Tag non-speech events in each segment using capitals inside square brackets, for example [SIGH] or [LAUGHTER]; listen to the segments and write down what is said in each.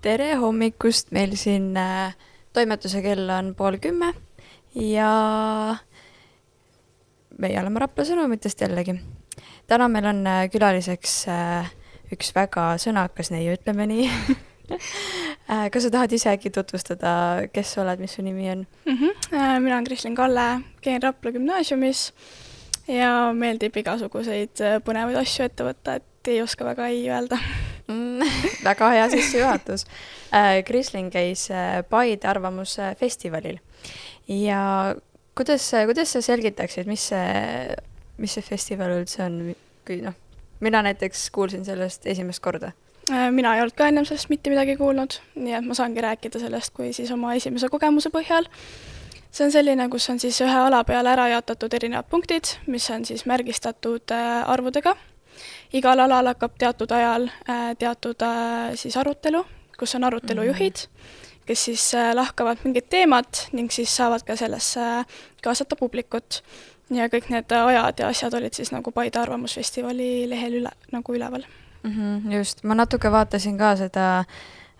tere hommikust, meil siin äh, toimetuse kell on pool kümme ja meie oleme Rapla Sõnumitest jällegi. täna meil on äh, külaliseks äh, üks väga sõnakas neiu, ütleme nii [LAUGHS] kas sa tahad ise äkki tutvustada, kes sa oled, mis su nimi on mm? -hmm. mina olen Kristlin Kalle, käin Rapla gümnaasiumis ja meeldib igasuguseid põnevaid asju ette võtta, et ei oska väga ei öelda [LAUGHS] [LAUGHS] väga hea sissejuhatus äh,. Krislin käis äh, Paide Arvamusfestivalil ja kuidas, kuidas sa selgitaksid, mis see, mis see festival üldse on, kui noh, mina näiteks kuulsin sellest esimest korda äh, mina ei olnud ka ennem sellest mitte midagi kuulnud, nii et ma saangi rääkida sellest kui siis oma esimese kogemuse põhjal see on selline, kus on siis ühe ala peale ära jaotatud erinevad punktid, mis on siis märgistatud arvudega. Igal alal hakkab teatud ajal äh, teatud äh, siis arutelu, kus on arutelujuhid -hmm. kes siis lahkavad mingit teemat ning siis saavad ka sellesse kaasata publikut. ja kõik need ajad ja asjad olid siis nagu Paide Arvamusfestivali lehel üle, nagu üleval mm. -hmm, just, ma natuke vaatasin ka seda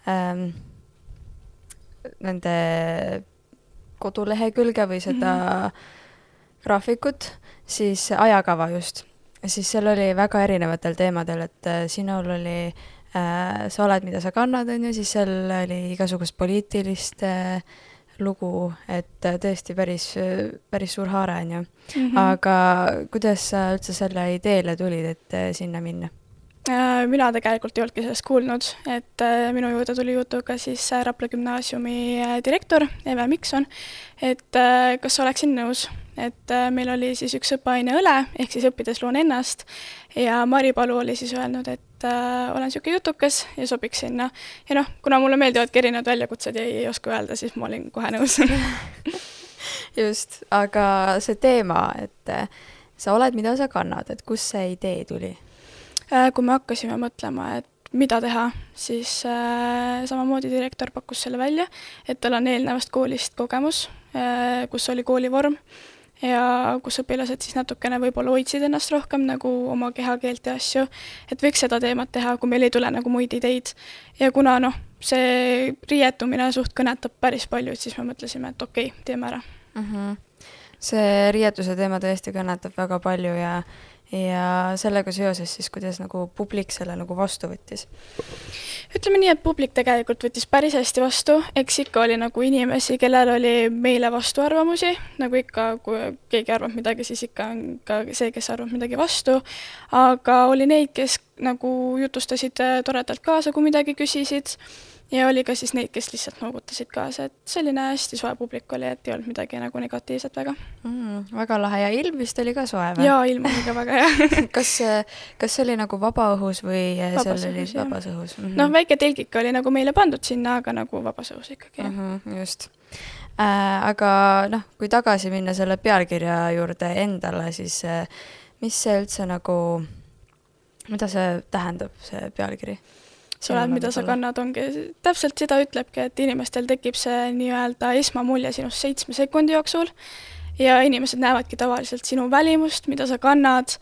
ähm, nende kodulehekülge või seda mm -hmm. graafikut, siis ajakava just, siis seal oli väga erinevatel teemadel, et äh, sinul oli äh, sa oled, mida sa kannad, on ju, siis seal oli igasugust poliitilist äh, lugu, et äh, tõesti päris, päris suur haare, on ju. Mhm. aga kuidas sa üldse selle ideele tulid, et äh, sinna minna? Äh, mina tegelikult ei olnudki sellest kuulnud, et äh, minu juurde tuli jutuga siis äh, Rapla gümnaasiumi direktor Eve Mikson, et kas oleksin nõus, et meil oli siis üks õppeaine õle, ehk siis õppides loon ennast, ja Mari Palu oli siis öelnud, et olen niisugune jutukas ja sobiks sinna. ja noh, kuna mulle meeldivadki erinevad väljakutsed ja ei oska öelda, siis ma olin kohe nõus [LAUGHS] just, aga see teema, et sa oled, mida sa kannad, et kust see idee tuli? Äh, kui me hakkasime mõtlema, et mida teha, siis äh, samamoodi direktor pakkus selle välja, et tal on eelnevast koolist kogemus äh,, kus oli koolivorm ja kus õpilased siis natukene võib-olla hoidsid ennast rohkem nagu oma kehakeelt ja asju, et võiks seda teemat teha, kui meil ei tule nagu muid ideid. ja kuna noh, see riietumine suht kõnetab päris palju, siis me mõtlesime, et okei okay,, teeme ära mm. -hmm. see riietuse teema tõesti kõnetab väga palju ja ja sellega seoses siis, kuidas nagu publik selle nagu vastu võttis? ütleme nii, et publik tegelikult võttis päris hästi vastu, eks ikka oli nagu inimesi, kellel oli meile vastuarvamusi, nagu ikka, kui keegi arvab midagi, siis ikka on ka see, kes arvab midagi vastu, aga oli neid, kes nagu jutustasid toredalt kaasa, kui midagi küsisid ja oli ka siis neid, kes lihtsalt noogutasid kaasa, et selline hästi soe publik oli, et ei olnud midagi nagu negatiivset väga mm,. väga lahe ja ilm vist oli ka soe või? jaa, ilm oli ka väga hea [LAUGHS] kas, kas see oli nagu vabaõhus või vabas seal oli vabas õhus mm -hmm.? noh, väike telgik oli nagu meile pandud sinna, aga nagu vabas õhus ikkagi mm. -hmm, just äh,. aga noh, kui tagasi minna selle pealkirja juurde endale, siis äh, mis see üldse nagu, mida see tähendab, see pealkiri? Sa oled, mida sa kannad, ongi, täpselt seda ütlebki, et inimestel tekib see nii-öelda esmamulje sinust seitsme sekundi jooksul ja inimesed näevadki tavaliselt sinu välimust, mida sa kannad,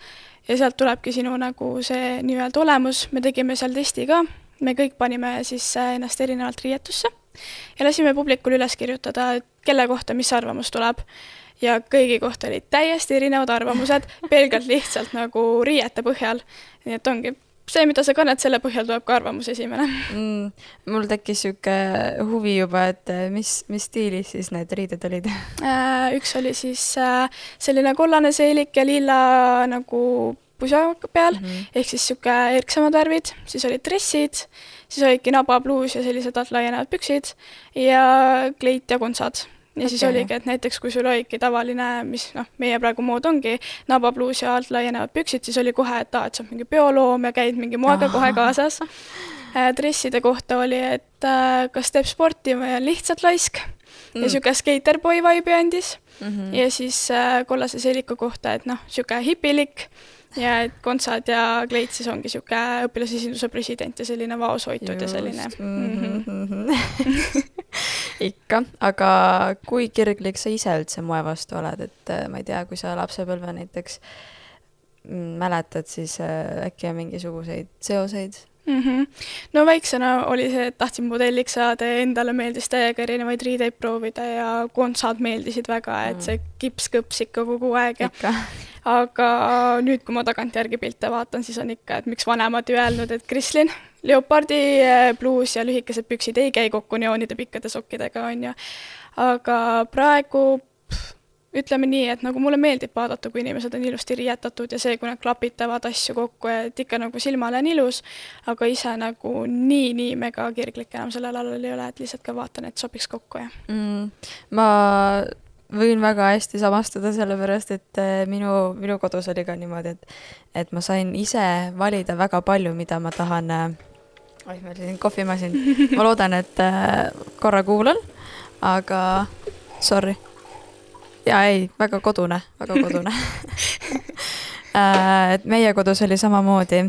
ja sealt tulebki sinu nagu see nii-öelda olemus, me tegime seal testi ka, me kõik panime siis ennast erinevalt riietusse ja lasime publikul üles kirjutada, et kelle kohta mis arvamus tuleb. Ja kõigi kohta olid täiesti erinevad arvamused, pelgalt lihtsalt nagu riiete põhjal. nii et ongi see, mida sa kannad, selle põhjal tuleb ka arvamus esimene mm,. mul tekkis niisugune huvi juba, et eh, mis, mis stiilis siis need riided olid [LAUGHS] äh, üks oli siis äh, selline kollane seelik ja lilla nagu pusa peal mm -hmm. ehk siis niisugune erksamad värvid, siis olid dressid, siis olidki nabapluus ja sellised alt laienevad püksid ja kleit ja kontsad ja okay. siis oligi, et näiteks kui sul oligi tavaline, mis noh, meie praegu mood ongi nabapluus ja alt laienevad püksid, siis oli kohe, et aa, et sa oled mingi bioloom ja käid mingi moega kohe kaasas äh,. dresside kohta oli, et äh, kas teeb sporti või on lihtsalt laisk mm. ja niisugune skaterboy vibe'i andis mm. -hmm. ja siis äh, kollase seeliku kohta, et noh, niisugune hipilik ja et kontsad ja kleit siis ongi niisugune õpilasesinduse president ja selline vaoshoitud Just. ja selline mm. -hmm. [LAUGHS] ikka, aga kui kirglik sa ise üldse moe vastu oled, et äh, ma ei tea, kui sa lapsepõlve näiteks mm, mäletad, siis äh, äkki on mingisuguseid seoseid mm. -hmm. no väiksena oli see, et tahtsin modelliks saada ja endale meeldis täiega erinevaid riideid proovida ja kontsad meeldisid väga, et see kips kõps ikka kogu aeg ja aga nüüd, kui ma tagantjärgi pilte vaatan, siis on ikka, et miks vanemad ei öelnud, et Krislin, leopardi pluus ja lühikesed püksid ei käi kokku neoonide pikkade sokkidega, on ju. aga praegu ütleme nii, et nagu mulle meeldib vaadata, kui inimesed on ilusti riietatud ja see, kui nad klapitavad asju kokku ja et ikka nagu silmale on ilus, aga ise nagu nii, nii mega kirglik enam sellel alal ei ole, et lihtsalt ka vaatan, et sobiks kokku ja mm,. ma võin väga hästi samastuda, sellepärast et äh, minu, minu kodus oli ka niimoodi, et, et ma sain ise valida väga palju, mida ma tahan äh, oih, meil siin kohvimasin, [LAUGHS] ma loodan, et äh, korra kuulan, aga sorry jaa, ei, väga kodune, väga kodune. [LAUGHS] Äh, et meie kodus oli samamoodi,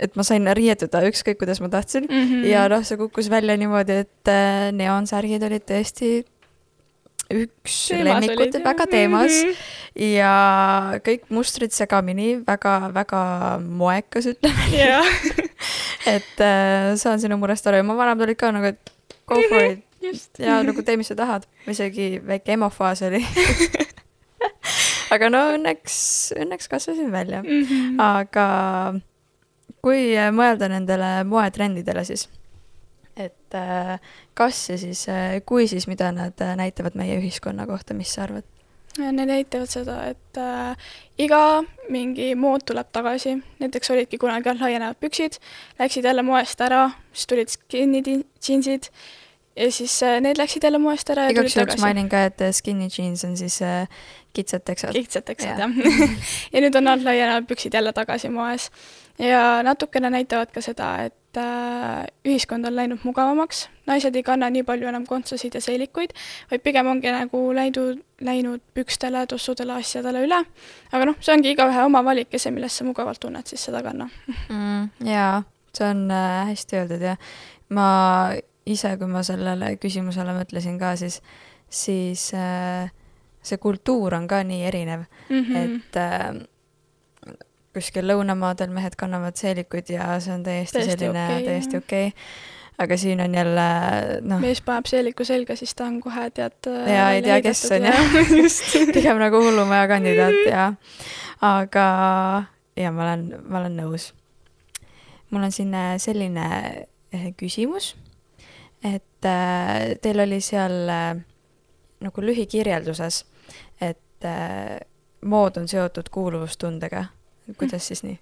et ma sain riietuda ükskõik, kuidas ma tahtsin. Mm -hmm. ja noh, see kukkus välja niimoodi, et äh, neoonsärgid olid tõesti üks lemmikud, väga teemas. Mm -hmm. ja kõik mustrid segamini väga,, väga-väga moekas, ütleme nii. [LAUGHS] Et äh, saan sinu murest aru. Ja mu vanemad olid ka nagu, et go for it. just. Ja nagu tee, mis sa tahad, isegi väike emofaas oli [LAUGHS] aga no õnneks, õnneks kasvasin välja mm. -hmm. aga kui mõelda nendele moetrendidele, siis, et äh, kas ja siis, äh, kui siis, mida nad äh, näitavad meie ühiskonna kohta, mis sa arvad? Need näitavad seda, et äh, iga mingi mood tuleb tagasi, näiteks olidki kunagi laienevad püksid, läksid jälle moest ära, siis tulid skinny jeansid ja siis äh, need läksid jälle moest ära ja igaks juhuks mainin ka, et äh, skinny jeans on siis äh, kitsad teksad. kitsad teksad, jah [LAUGHS] ja nüüd on alt laienevad püksid jälle tagasi moes. ja natukene näitavad ka seda, et äh, ühiskond on läinud mugavamaks, naised ei kanna nii palju enam kontsasid ja seelikuid, vaid pigem ongi nagu läinud, läinud pükstele, tossudele, asjadele üle. aga noh, see ongi igaühe oma valik ja see, milles sa mugavalt tunned, siis seda kanna mm,. jaa, see on äh, hästi öeldud ja ma ise, kui ma sellele küsimusele mõtlesin ka, siis, siis äh, see kultuur on ka nii erinev mm, -hmm. et äh, kuskil lõunamaadel mehed kannavad seelikuid ja see on täiesti, täiesti selline okay, täiesti okei okay. aga siin on jälle noh. mees paneb seeliku selga, siis ta on kohe tead. Äh, ja ei tea, kes on jah [LAUGHS] pigem nagu hullumaja kandidaat ja, aga ja ma olen, ma olen nõus. mul on siin selline küsimus et äh, teil oli seal äh, nagu lühikirjelduses, et äh, mood on seotud kuuluvustundega. kuidas siis nii?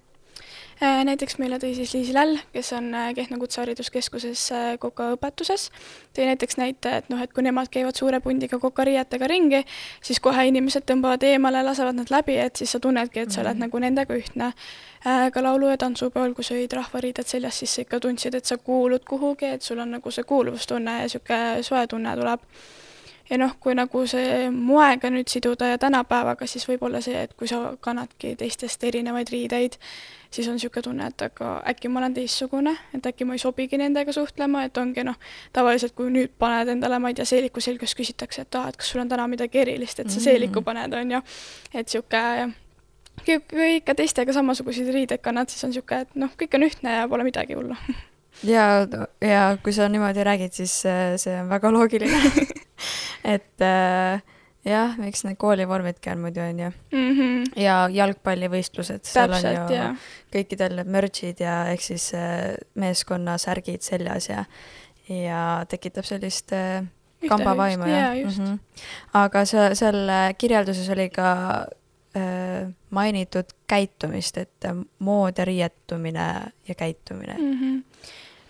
Äh, näiteks meile tõi siis Liis Läll, kes on äh, Kehtna Kutsehariduskeskuses äh, kokaõpetuses, tõi näiteks näite, et noh, et kui nemad käivad suure pundiga kokariietega ringi, siis kohe inimesed tõmbavad eemale, lasevad nad läbi, et siis sa tunnedki, et sa oled mm -hmm. nagu nendega ühtne. ka laulu- ja tantsupeol, kui sa olid rahvariided seljas, siis sa ikka tundsid, et sa kuulud kuhugi, et sul on nagu see kuuluvustunne ja niisugune soe tunne tuleb ja noh, kui nagu see moega nüüd siduda ja tänapäevaga, siis võib-olla see, et kui sa kannadki teistest erinevaid riideid, siis on niisugune tunne, et aga äkki ma olen teistsugune, et äkki ma ei sobigi nendega suhtlema, et ongi noh, tavaliselt kui nüüd paned endale, ma ei tea, seeliku selgas küsitakse, et aa, et kas sul on täna midagi erilist, et sa seeliku mm. paned, on ju, et niisugune kui, kui ikka teistega samasuguseid riideid kannad, siis on niisugune, et noh, kõik on ühtne ja pole midagi hullu. [LAUGHS] Ja, ja kui sa niimoodi räägid, siis äh, see on väga loogiline [LAUGHS] et äh, jah, miks need koolivormidki on muidu, on ju mm. -hmm. ja jalgpallivõistlused, seal on ju jah. kõikidel merch'id ja ehk siis äh, meeskonna särgid seljas ja, ja tekitab sellist äh, kambavaimu ja, ja. Mm -hmm. aga see, seal kirjelduses oli ka äh, mainitud käitumist, et mood ja riietumine ja käitumine mm. -hmm.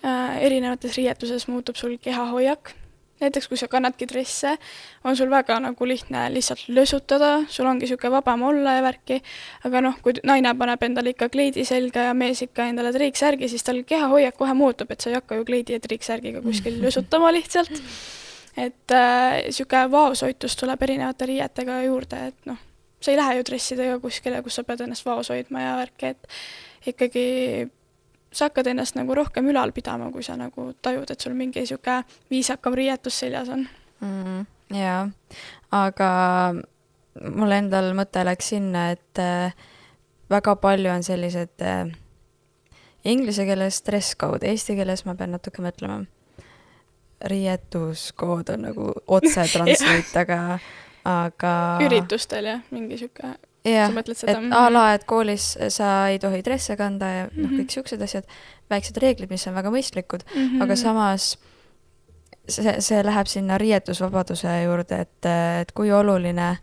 Äh, erinevates riietuses muutub sul kehahoiak näiteks kui sa kannadki dresse, on sul väga nagu lihtne lihtsalt lösutada, sul ongi niisugune vabam olla ja värki, aga noh, kui naine paneb endale ikka kleidi selga ja mees ikka endale triiksärgi, siis tal kehahoiak kohe muutub, et sa ei hakka ju kleidi ja triiksärgiga kuskil [LAUGHS] lösutama lihtsalt. et niisugune äh, vaoshoitus tuleb erinevate riietega juurde, et noh, sa ei lähe ju dressidega kuskile, kus sa pead ennast vaos hoidma ja värki, et ikkagi sa hakkad ennast nagu rohkem ülal pidama, kui sa nagu tajud, et sul mingi niisugune viisakam riietus seljas on mm,. jaa, aga mul endal mõte läks sinna, et äh, väga palju on sellised äh, Inglise keeles dress code, eesti keeles ma pean natuke mõtlema. riietuskood on nagu otse [LAUGHS] translate, aga, aga. üritustel jah, mingi sihuke jah, et a la, et koolis sa ei tohi dresse kanda ja noh mm -hmm., kõik siuksed asjad, väiksed reeglid, mis on väga mõistlikud mm, -hmm. aga samas see, see läheb sinna riietusvabaduse juurde, et, et kui oluline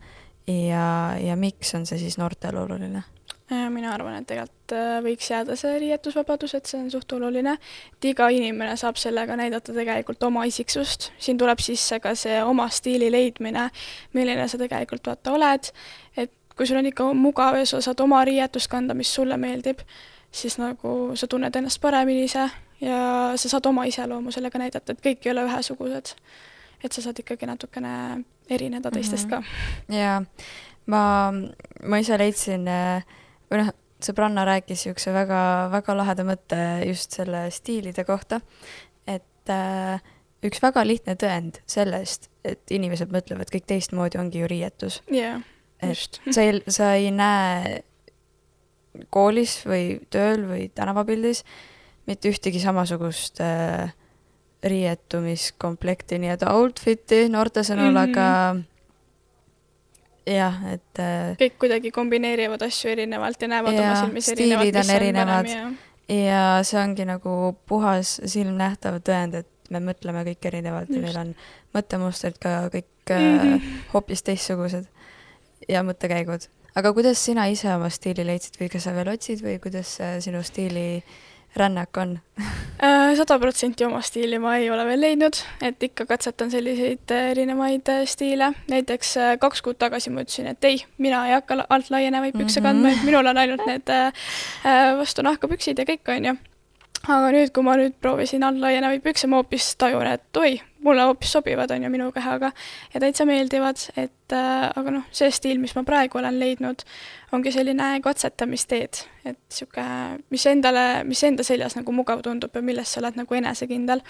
ja, ja miks on see siis noortele oluline? mina arvan, et tegelikult äh, võiks jääda see riietusvabadus, et see on suht oluline, et iga inimene saab sellega näidata tegelikult oma isiksust, siin tuleb sisse ka see oma stiili leidmine, milline sa tegelikult vaata oled, et kui sul on ikka mugav ja sa saad oma riietust kanda, mis sulle meeldib, siis nagu sa tunned ennast paremini ise ja sa saad oma iseloomu sellega näidata, et kõik ei ole ühesugused. et sa saad ikkagi natukene erineda teistest mm -hmm. ka. jaa, ma, ma ise leidsin või noh, sõbranna rääkis niisuguse väga, väga laheda mõtte just selle stiilide kohta, et äh, üks väga lihtne tõend sellest, et inimesed mõtlevad kõik teistmoodi, ongi ju riietus yeah et [LAUGHS] sa ei, sa ei näe koolis või tööl või tänavapildis mitte ühtegi samasugust äh, riietumiskomplekti, nii-öelda outfit'i noorte sõnul mm, -hmm. aga jah, et äh, kõik kuidagi kombineerivad asju erinevalt ja näevad ja, oma silmis erinevalt, mis on erinevad ja... ja see ongi nagu puhas silmnähtav tõend, et me mõtleme kõik erinevalt Just. ja meil on mõttemustrid ka kõik mm -hmm. hoopis teistsugused ja mõttekäigud. aga kuidas sina ise oma stiili leidsid või kas sa veel otsid või kuidas sinu stiili rännak on? [LAUGHS] Äh, sada protsenti oma stiili ma ei ole veel leidnud, et ikka katsetan selliseid äh, erinevaid äh, stiile. näiteks kaks kuud tagasi ma ütlesin, et ei, mina ei hakka alt laienevaid pükse mm -hmm. kandma, et minul on ainult need vastu nahka püksid ja kõik, onju aga nüüd, kui ma nüüd proovisin all laienevaid pükse, ma hoopis tajun, et oi, mulle hoopis sobivad, on ju, minu kehaga ja täitsa meeldivad, et äh, aga noh, see stiil, mis ma praegu olen leidnud, ongi selline katsetamisteed, et niisugune, mis endale, mis enda seljas nagu mugav tundub ja milles sa oled nagu enesekindel.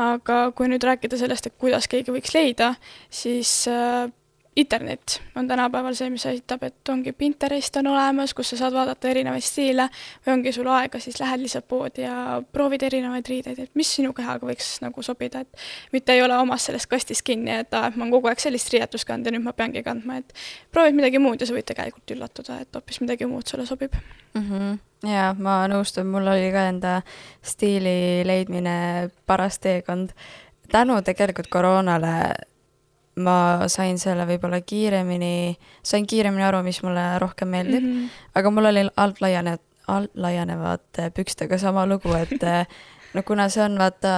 aga kui nüüd rääkida sellest, et kuidas keegi võiks leida, siis äh, internet on tänapäeval see, mis aitab, et ongi Pinterest on olemas, kus sa saad vaadata erinevaid stiile või ongi sul aega, siis lähed lihtsalt poodi ja proovid erinevaid riideid, et mis sinu kehaga võiks nagu sobida, et mitte ei ole omas sellest kastist kinni, et aa, et ma olen kogu aeg sellist riietust kandnud ja nüüd ma peangi kandma, et proovid midagi muud ja sa võid tegelikult üllatuda, et hoopis midagi muud sulle sobib mm. -hmm jaa, ma nõustun, mul oli ka enda stiili leidmine paras teekond. tänu tegelikult koroonale ma sain selle võib-olla kiiremini, sain kiiremini aru, mis mulle rohkem meeldib mm, -hmm. aga mul oli alt laiane, alt laienevate pükstega sama lugu, et [LAUGHS] no kuna see on vaata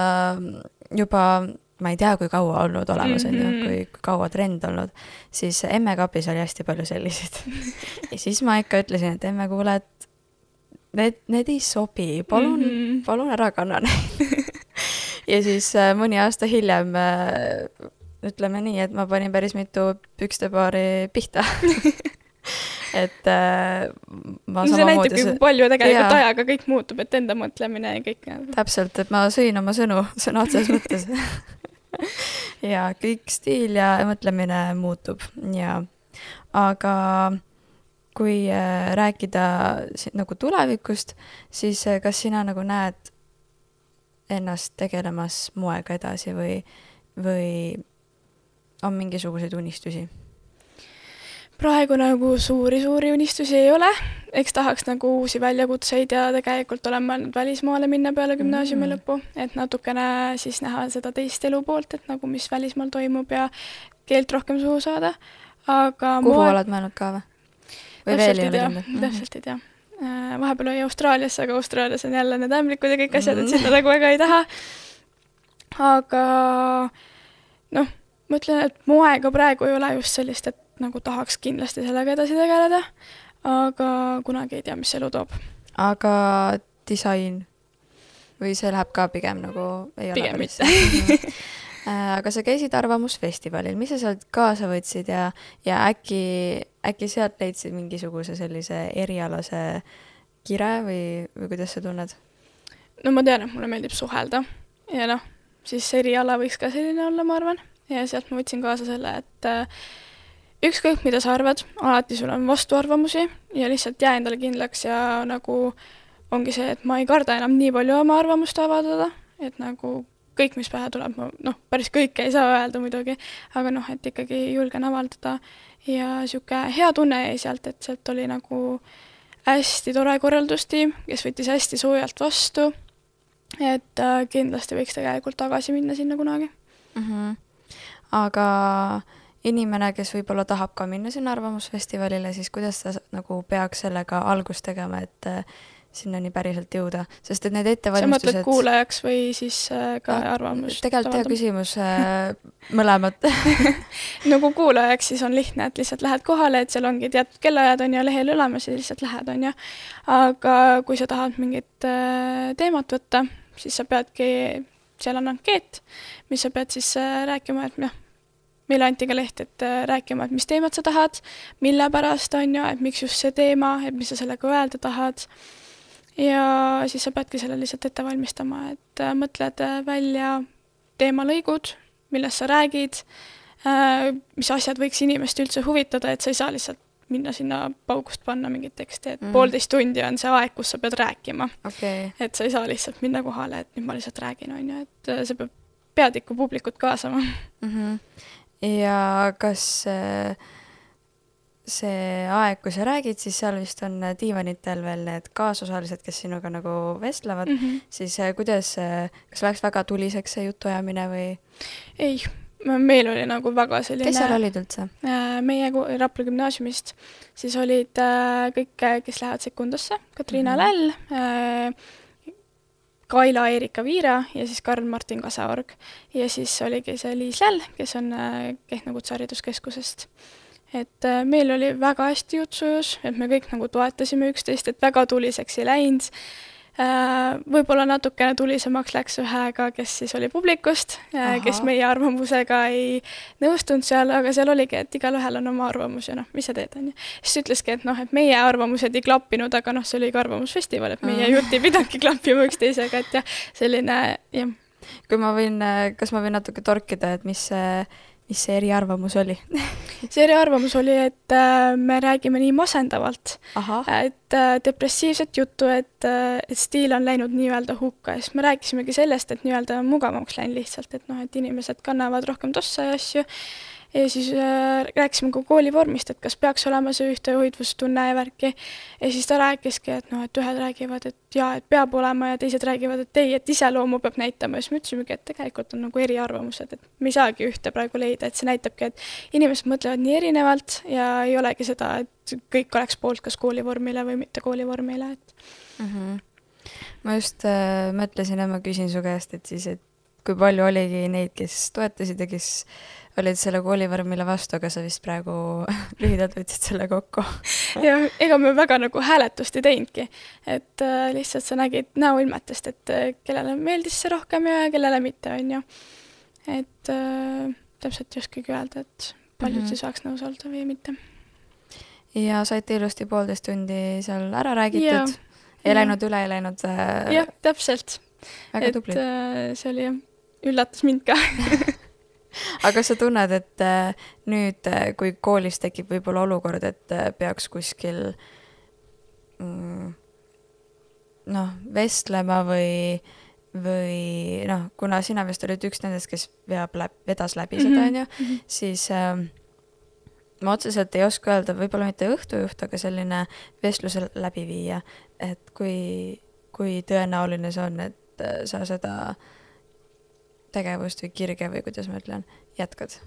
juba ma ei tea, kui kaua olnud olemas, on ju, mhm. kui, kui kaua trend olnud, siis emmekapis oli hästi palju selliseid [LAUGHS] ja siis ma ikka ütlesin, et emme, kuule, et need, need ei sobi, palun mm, -hmm. palun ära kanna neid [LAUGHS] ja siis äh, mõni aasta hiljem äh, ütleme nii, et ma panin päris mitu pükstepaari pihta [LAUGHS] et äh, ma no, see näitabki, kui palju tegelikult jaa. ajaga kõik muutub, et enda mõtlemine ja kõik. täpselt, et ma sõin oma sõnu sõna otseses mõttes [LAUGHS] ja kõik stiil ja mõtlemine muutub ja, aga kui äh, rääkida nagu tulevikust, siis äh, kas sina nagu näed ennast tegelemas moega edasi või, või on mingisuguseid unistusi? praegu nagu suuri-suuri unistusi ei ole, eks tahaks nagu uusi väljakutseid ja tegelikult olen mõelnud välismaale minna peale gümnaasiumi mm. lõppu, et natukene siis näha seda teist elu poolt, et nagu mis välismaal toimub ja keelt rohkem suhu saada, aga kuhu moe... oled mõelnud ka või? või veel ei ole kindel? Mhm. täpselt ei tea. Äh, vahepeal oli Austraaliasse, aga Austraalias on jälle need ämblikud ja kõik asjad, et mhm. sinna nagu väga ei taha. aga noh ma ütlen, et moega praegu ei ole just sellist, et nagu tahaks kindlasti sellega edasi tegeleda, aga kunagi ei tea, mis elu toob. aga disain või see läheb ka pigem nagu ei ole pigem mitte [LAUGHS] mhm. äh, aga sa käisid Arvamusfestivalil, mis sa sealt kaasa võtsid ja, ja äkki, äkki sealt leidsid mingisuguse sellise erialase kire või, või kuidas sa tunned? no ma tean, et mulle meeldib suhelda ja noh, siis eriala võiks ka selline olla, ma arvan ja sealt ma võtsin kaasa selle, et äh, ükskõik, mida sa arvad, alati sul on vastuarvamusi ja lihtsalt jää endale kindlaks ja nagu ongi see, et ma ei karda enam nii palju oma arvamust avaldada, et nagu kõik, mis pähe tuleb, ma noh, päris kõike ei saa öelda muidugi, aga noh, et ikkagi julgen avaldada ja niisugune hea tunne jäi sealt, et sealt oli nagu hästi tore korraldustiim, kes võttis hästi soojalt vastu, et äh, kindlasti võiks tegelikult tagasi minna sinna kunagi mm. -hmm. Aga inimene, kes võib-olla tahab ka minna sinna Arvamusfestivalile, siis kuidas ta nagu peaks sellega algust tegema, et sinnani päriselt jõuda, sest et need ettevalmistused. sa mõtled kuulajaks või siis äh, ka no, arvamust? tegelikult hea küsimus äh,, mõlemat [LAUGHS] nagu kuulajaks siis on lihtne, et lihtsalt lähed kohale, et seal ongi teatud kellaajad on ju lehel olemas ja lihtsalt lähed, on ju. aga kui sa tahad mingit äh, teemat võtta, siis sa peadki, seal on ankeet, mis sa pead siis äh, rääkima, et noh, meile anti ka leht, et äh, rääkima, et mis teemat sa tahad, mille pärast, on ju, et miks just see teema, et mis sa sellega öelda tahad ja siis sa peadki selle lihtsalt ette valmistama, et äh, mõtled äh, välja teemalõigud, millest sa räägid, mis asjad võiks inimest üldse huvitada, et sa ei saa lihtsalt minna sinna paugust panna mingit teksti, et mm. poolteist tundi on see aeg, kus sa pead rääkima okay.. et sa ei saa lihtsalt minna kohale, et nüüd ma lihtsalt räägin, on ju, et sa pead, pead ikka publikut kaasama mm. -hmm. Ja kas äh, see aeg, kui sa räägid, siis seal vist on diivanitel veel need kaasosalised, kes sinuga nagu vestlevad mm, -hmm. siis äh, kuidas, äh, kas läks väga tuliseks see jutuajamine või? ei, meil oli nagu väga selline kes seal olid üldse? Äh, meie Rapla gümnaasiumist, siis olid kõik, kes lähevad sekundasse, Katriina mm -hmm. Läll, Kaila Erika Viira ja siis Karl-Martin Kasaorg. ja siis oligi see Liis Läll, kes on Kehtna Kutsehariduskeskusest et äh, meil oli väga hästi jutt sujus, et me kõik nagu toetasime üksteist, et väga tuliseks ei läinud. Äh, võib-olla natukene tulisemaks läks ühega, kes siis oli publikust, äh, kes meie arvamusega ei nõustunud seal, aga seal oligi, et igalühel on oma arvamus ja noh, mis sa teed, on ju. siis ütleski, et noh, et meie arvamused ei klappinud, aga noh, see oli ka Arvamusfestival, et meie jutt ei pidanudki klappima üksteisega, et jah, selline jah. kui ma võin, kas ma võin natuke torkida, et mis see mis see eriarvamus oli? [LAUGHS] See eriarvamus oli, et äh, me räägime nii masendavalt, et äh, depressiivset juttu, et äh,, et stiil on läinud nii-öelda hukka. Ja siis me rääkisimegi sellest, et nii-öelda mugavamaks läinud lihtsalt, et noh, et inimesed kannavad rohkem tossa ja asju ja siis äh, rääkisime ka koolivormist, et kas peaks olema see ühtehoidvustunne ja värki. ja siis ta rääkiski, et noh, et ühed räägivad, et jaa, et peab olema ja teised räägivad, et ei, et iseloomu peab näitama ja siis me ütlesimegi, et tegelikult on nagu eriarvamused, et me ei saagi ühte praegu leida, et see näitabki, et inimesed mõtlevad nii erinevalt ja ei olegi seda, et kõik oleks poolt kas koolivormile või mitte koolivormile, et mm. -hmm. ma just äh, mõtlesin ja ma küsin su käest, et siis, et kui palju oligi neid, kes toetasid ja kes olid selle koolivormile vastu, aga sa vist praegu [LAUGHS] lühidalt võtsid selle kokku [LAUGHS] jah, ega me väga nagu hääletust ei teinudki, et äh, lihtsalt sa nägid näoilmetest, et äh, kellele meeldis see rohkem ja kellele mitte, on ju. et äh, täpselt ei oskagi öelda, et paljud mm -hmm. siis saaks nõus olla või mitte. ja saite ilusti poolteist tundi seal ära räägitud, ei läinud üle, ei läinud äh... jah, täpselt. väga tublid. Äh, see oli jah, üllatas mind ka [LAUGHS] aga kas sa tunned, et äh, nüüd, äh, kui koolis tekib võib-olla olukord, et äh, peaks kuskil mm, noh, vestlema või, või noh, kuna sina vist olid üks nendest, kes veab läbi, vedas läbi seda, mhm, onju, mhm. siis äh, ma otseselt ei oska öelda, võib-olla mitte õhtujuht, aga selline vestluse läbiviija, et kui, kui tõenäoline see on, et sa seda äh, tegevust või kirge või kuidas ma ütlen, jätkad?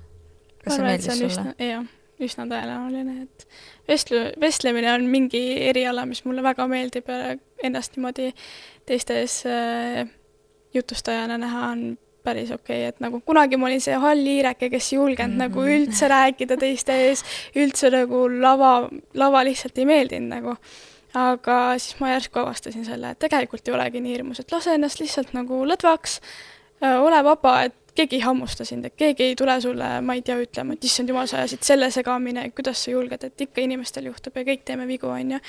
kas see meeldis sulle? jah, üsna tõenäoline, et vestlu, vestlemine on mingi eriala, mis mulle väga meeldib ja ennast niimoodi teistes äh, jutustajana näha on päris okei okay., et nagu kunagi ma olin see hall hiireke, kes ei julgenud mm -hmm. nagu üldse rääkida teiste ees, üldse nagu lava, lava lihtsalt ei meeldinud nagu. aga siis ma järsku avastasin selle, et tegelikult ei olegi nii hirmus, et lase ennast lihtsalt nagu lõdvaks ole vaba, et keegi ei hammusta sind, et keegi ei tule sulle, ma ei tea, ütlema, et issand jumal, sa ajasid selle segamini, kuidas sa julged, et ikka inimestel juhtub ja kõik teeme vigu, on ju.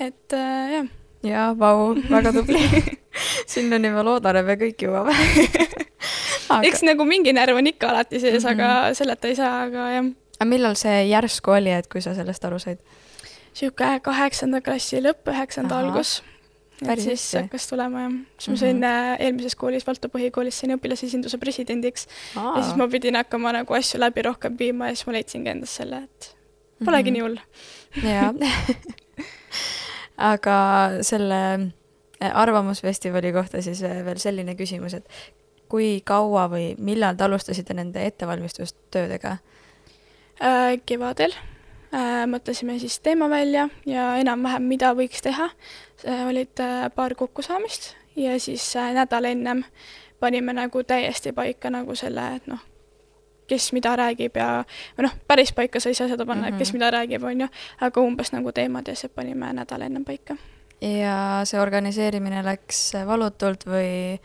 et äh, jah. jaa, vau, väga tubli [LAUGHS] sinnani ma loodan, et me kõik jõuame [LAUGHS] aga... eks nagu mingi närv on ikka alati sees mm, -hmm. aga mhm. selleta ei saa, aga jah. aga millal see järsku oli, et kui sa sellest aru said? niisugune kaheksanda klassi lõpp, üheksanda algus et siis hästi. hakkas tulema jah. siis ma sain äh, eelmises koolis, Valto põhikoolis sain õpilasesinduse presidendiks ja siis ma pidin hakkama nagu asju läbi rohkem viima ja siis ma leidsingi endast selle, et polegi Mhm. nii hull. jaa [LAUGHS] aga selle äh, Arvamusfestivali kohta siis äh, veel selline küsimus, et kui kaua või millal te alustasite nende ettevalmistustöödega? Kevadel mõtlesime siis teema välja ja enam-vähem, mida võiks teha. olid äh, paar kokkusaamist ja siis äh, nädal ennem panime nagu täiesti paika nagu selle, et noh, kes mida räägib ja, või noh, päris paika sa ei saa seda panna mm, -hmm. kes Mhm. mida räägib, on ju, aga umbes nagu teemad ja see panime nädal ennem paika. ja see organiseerimine läks valutult või,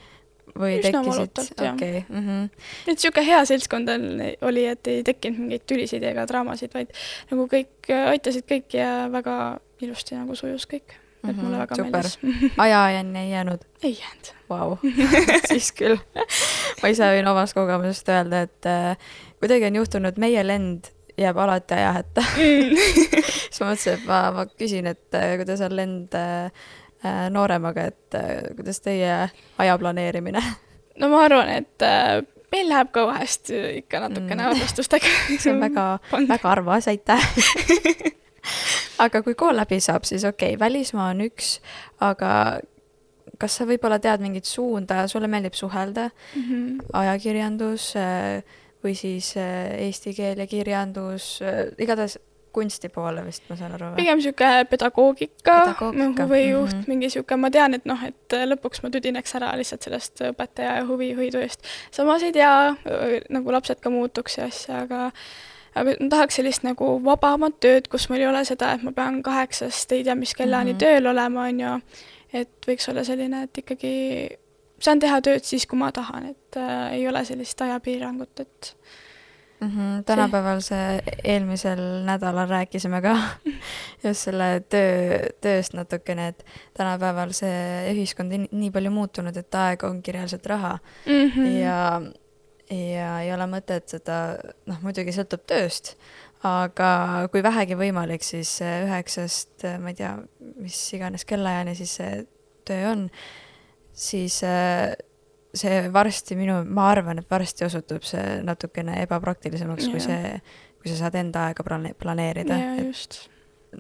või Üsna tekkisid? okei, mhm. et niisugune hea seltskond on, oli, et ei tekkinud mingeid tülisid ega draamasid, vaid nagu kõik äh, aitasid kõiki ja väga ilusti nagu sujus kõik. et mulle Mhm, väga super. meeldis. [LAUGHS] ajaajani ei jäänud? ei jäänud. Vau, [LAUGHS] siis küll. ma ise võin omast kogemusest öelda, et äh, kuidagi on juhtunud, meie lend jääb alati aja hätta [LAUGHS] siis ma mõtlesin, et ma, ma küsin, et äh, kuidas on lend äh, nooremaga, et äh, kuidas teie aja planeerimine [LAUGHS] no ma arvan, et äh, meil läheb ka vahest ikka natukene Mm. arvestustega. [LAUGHS] see on väga, [LAUGHS] väga armas, aitäh aga kui kool läbi saab, siis okei okay,, välismaa on üks, aga kas sa võib-olla tead mingit suunda, sulle meeldib suhelda, mm. -hmm. ajakirjandus äh, või siis äh, eesti keel ja kirjandus, igatahes kunsti poole vist, ma saan aru pigem niisugune pedagoogika, Pedagoogika, nagu või juht mm, mhm. -hmm. mingi niisugune, ma tean, et noh, et lõpuks ma tüdineks ära lihtsalt sellest õpetaja ja huvihoidu eest. samas ei tea, nagu lapsed ka muutuks ja asja, aga aga ma tahaks sellist nagu vabamat tööd, kus mul ei ole seda, et ma pean kaheksast ei tea mis kellani mm Mhm. -hmm. tööl olema, on ju, et võiks olla selline, et ikkagi saan teha tööd siis, kui ma tahan, et äh, ei ole sellist ajapiirangut, et mm. -hmm. tänapäeval see eelmisel nädalal rääkisime ka [LAUGHS] just selle töö, tööst natukene, et tänapäeval see ühiskond on nii palju muutunud, et aeg ongi reaalselt raha mm -hmm. ja, ja ei ole mõtet seda, noh muidugi sõltub tööst, aga kui vähegi võimalik, siis üheksast, ma ei tea, mis iganes kellaajani siis see töö on, siis äh, see varsti minu, ma arvan, et varsti osutub see natukene ebapraktilisemaks kui Jaa. see, kui sa saad enda aega plane-, planeerida. ja just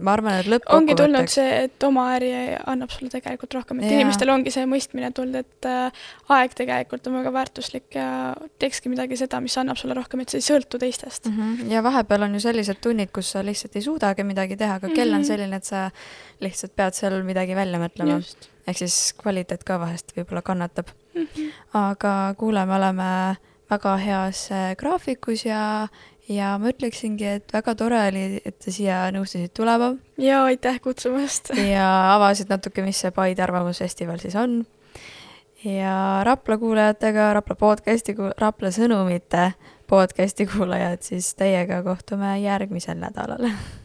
ma arvan, et ongi tulnud lõppkokkuvõtteks see, et oma äri annab sulle tegelikult rohkem, et Jaa. ja. inimestel ongi see mõistmine tulnud, et äh, aeg tegelikult on väga väärtuslik ja teekski midagi seda, mis annab sulle rohkem, et sa ei sõltu teistest mm. Mhm. ja vahepeal on ju sellised tunnid, kus sa lihtsalt ei suudagi midagi teha, aga kell on Mhm. selline, et sa lihtsalt pead seal midagi välja mõtlema. ehk siis kvaliteet ka vahest võib-olla kannatab. Aga kuule, me oleme väga heas äh, graafikus ja, ja ma ütleksingi, et väga tore oli, et sa siia nõustusid tulema ja aitäh kutsumast. [LAUGHS] ja avasid natuke, mis see Paide Arvamusfestival siis on. ja Rapla kuulajatega, Rapla podcasti, Rapla sõnumite podcasti kuulajad, siis teiega kohtume järgmisel nädalal [LAUGHS]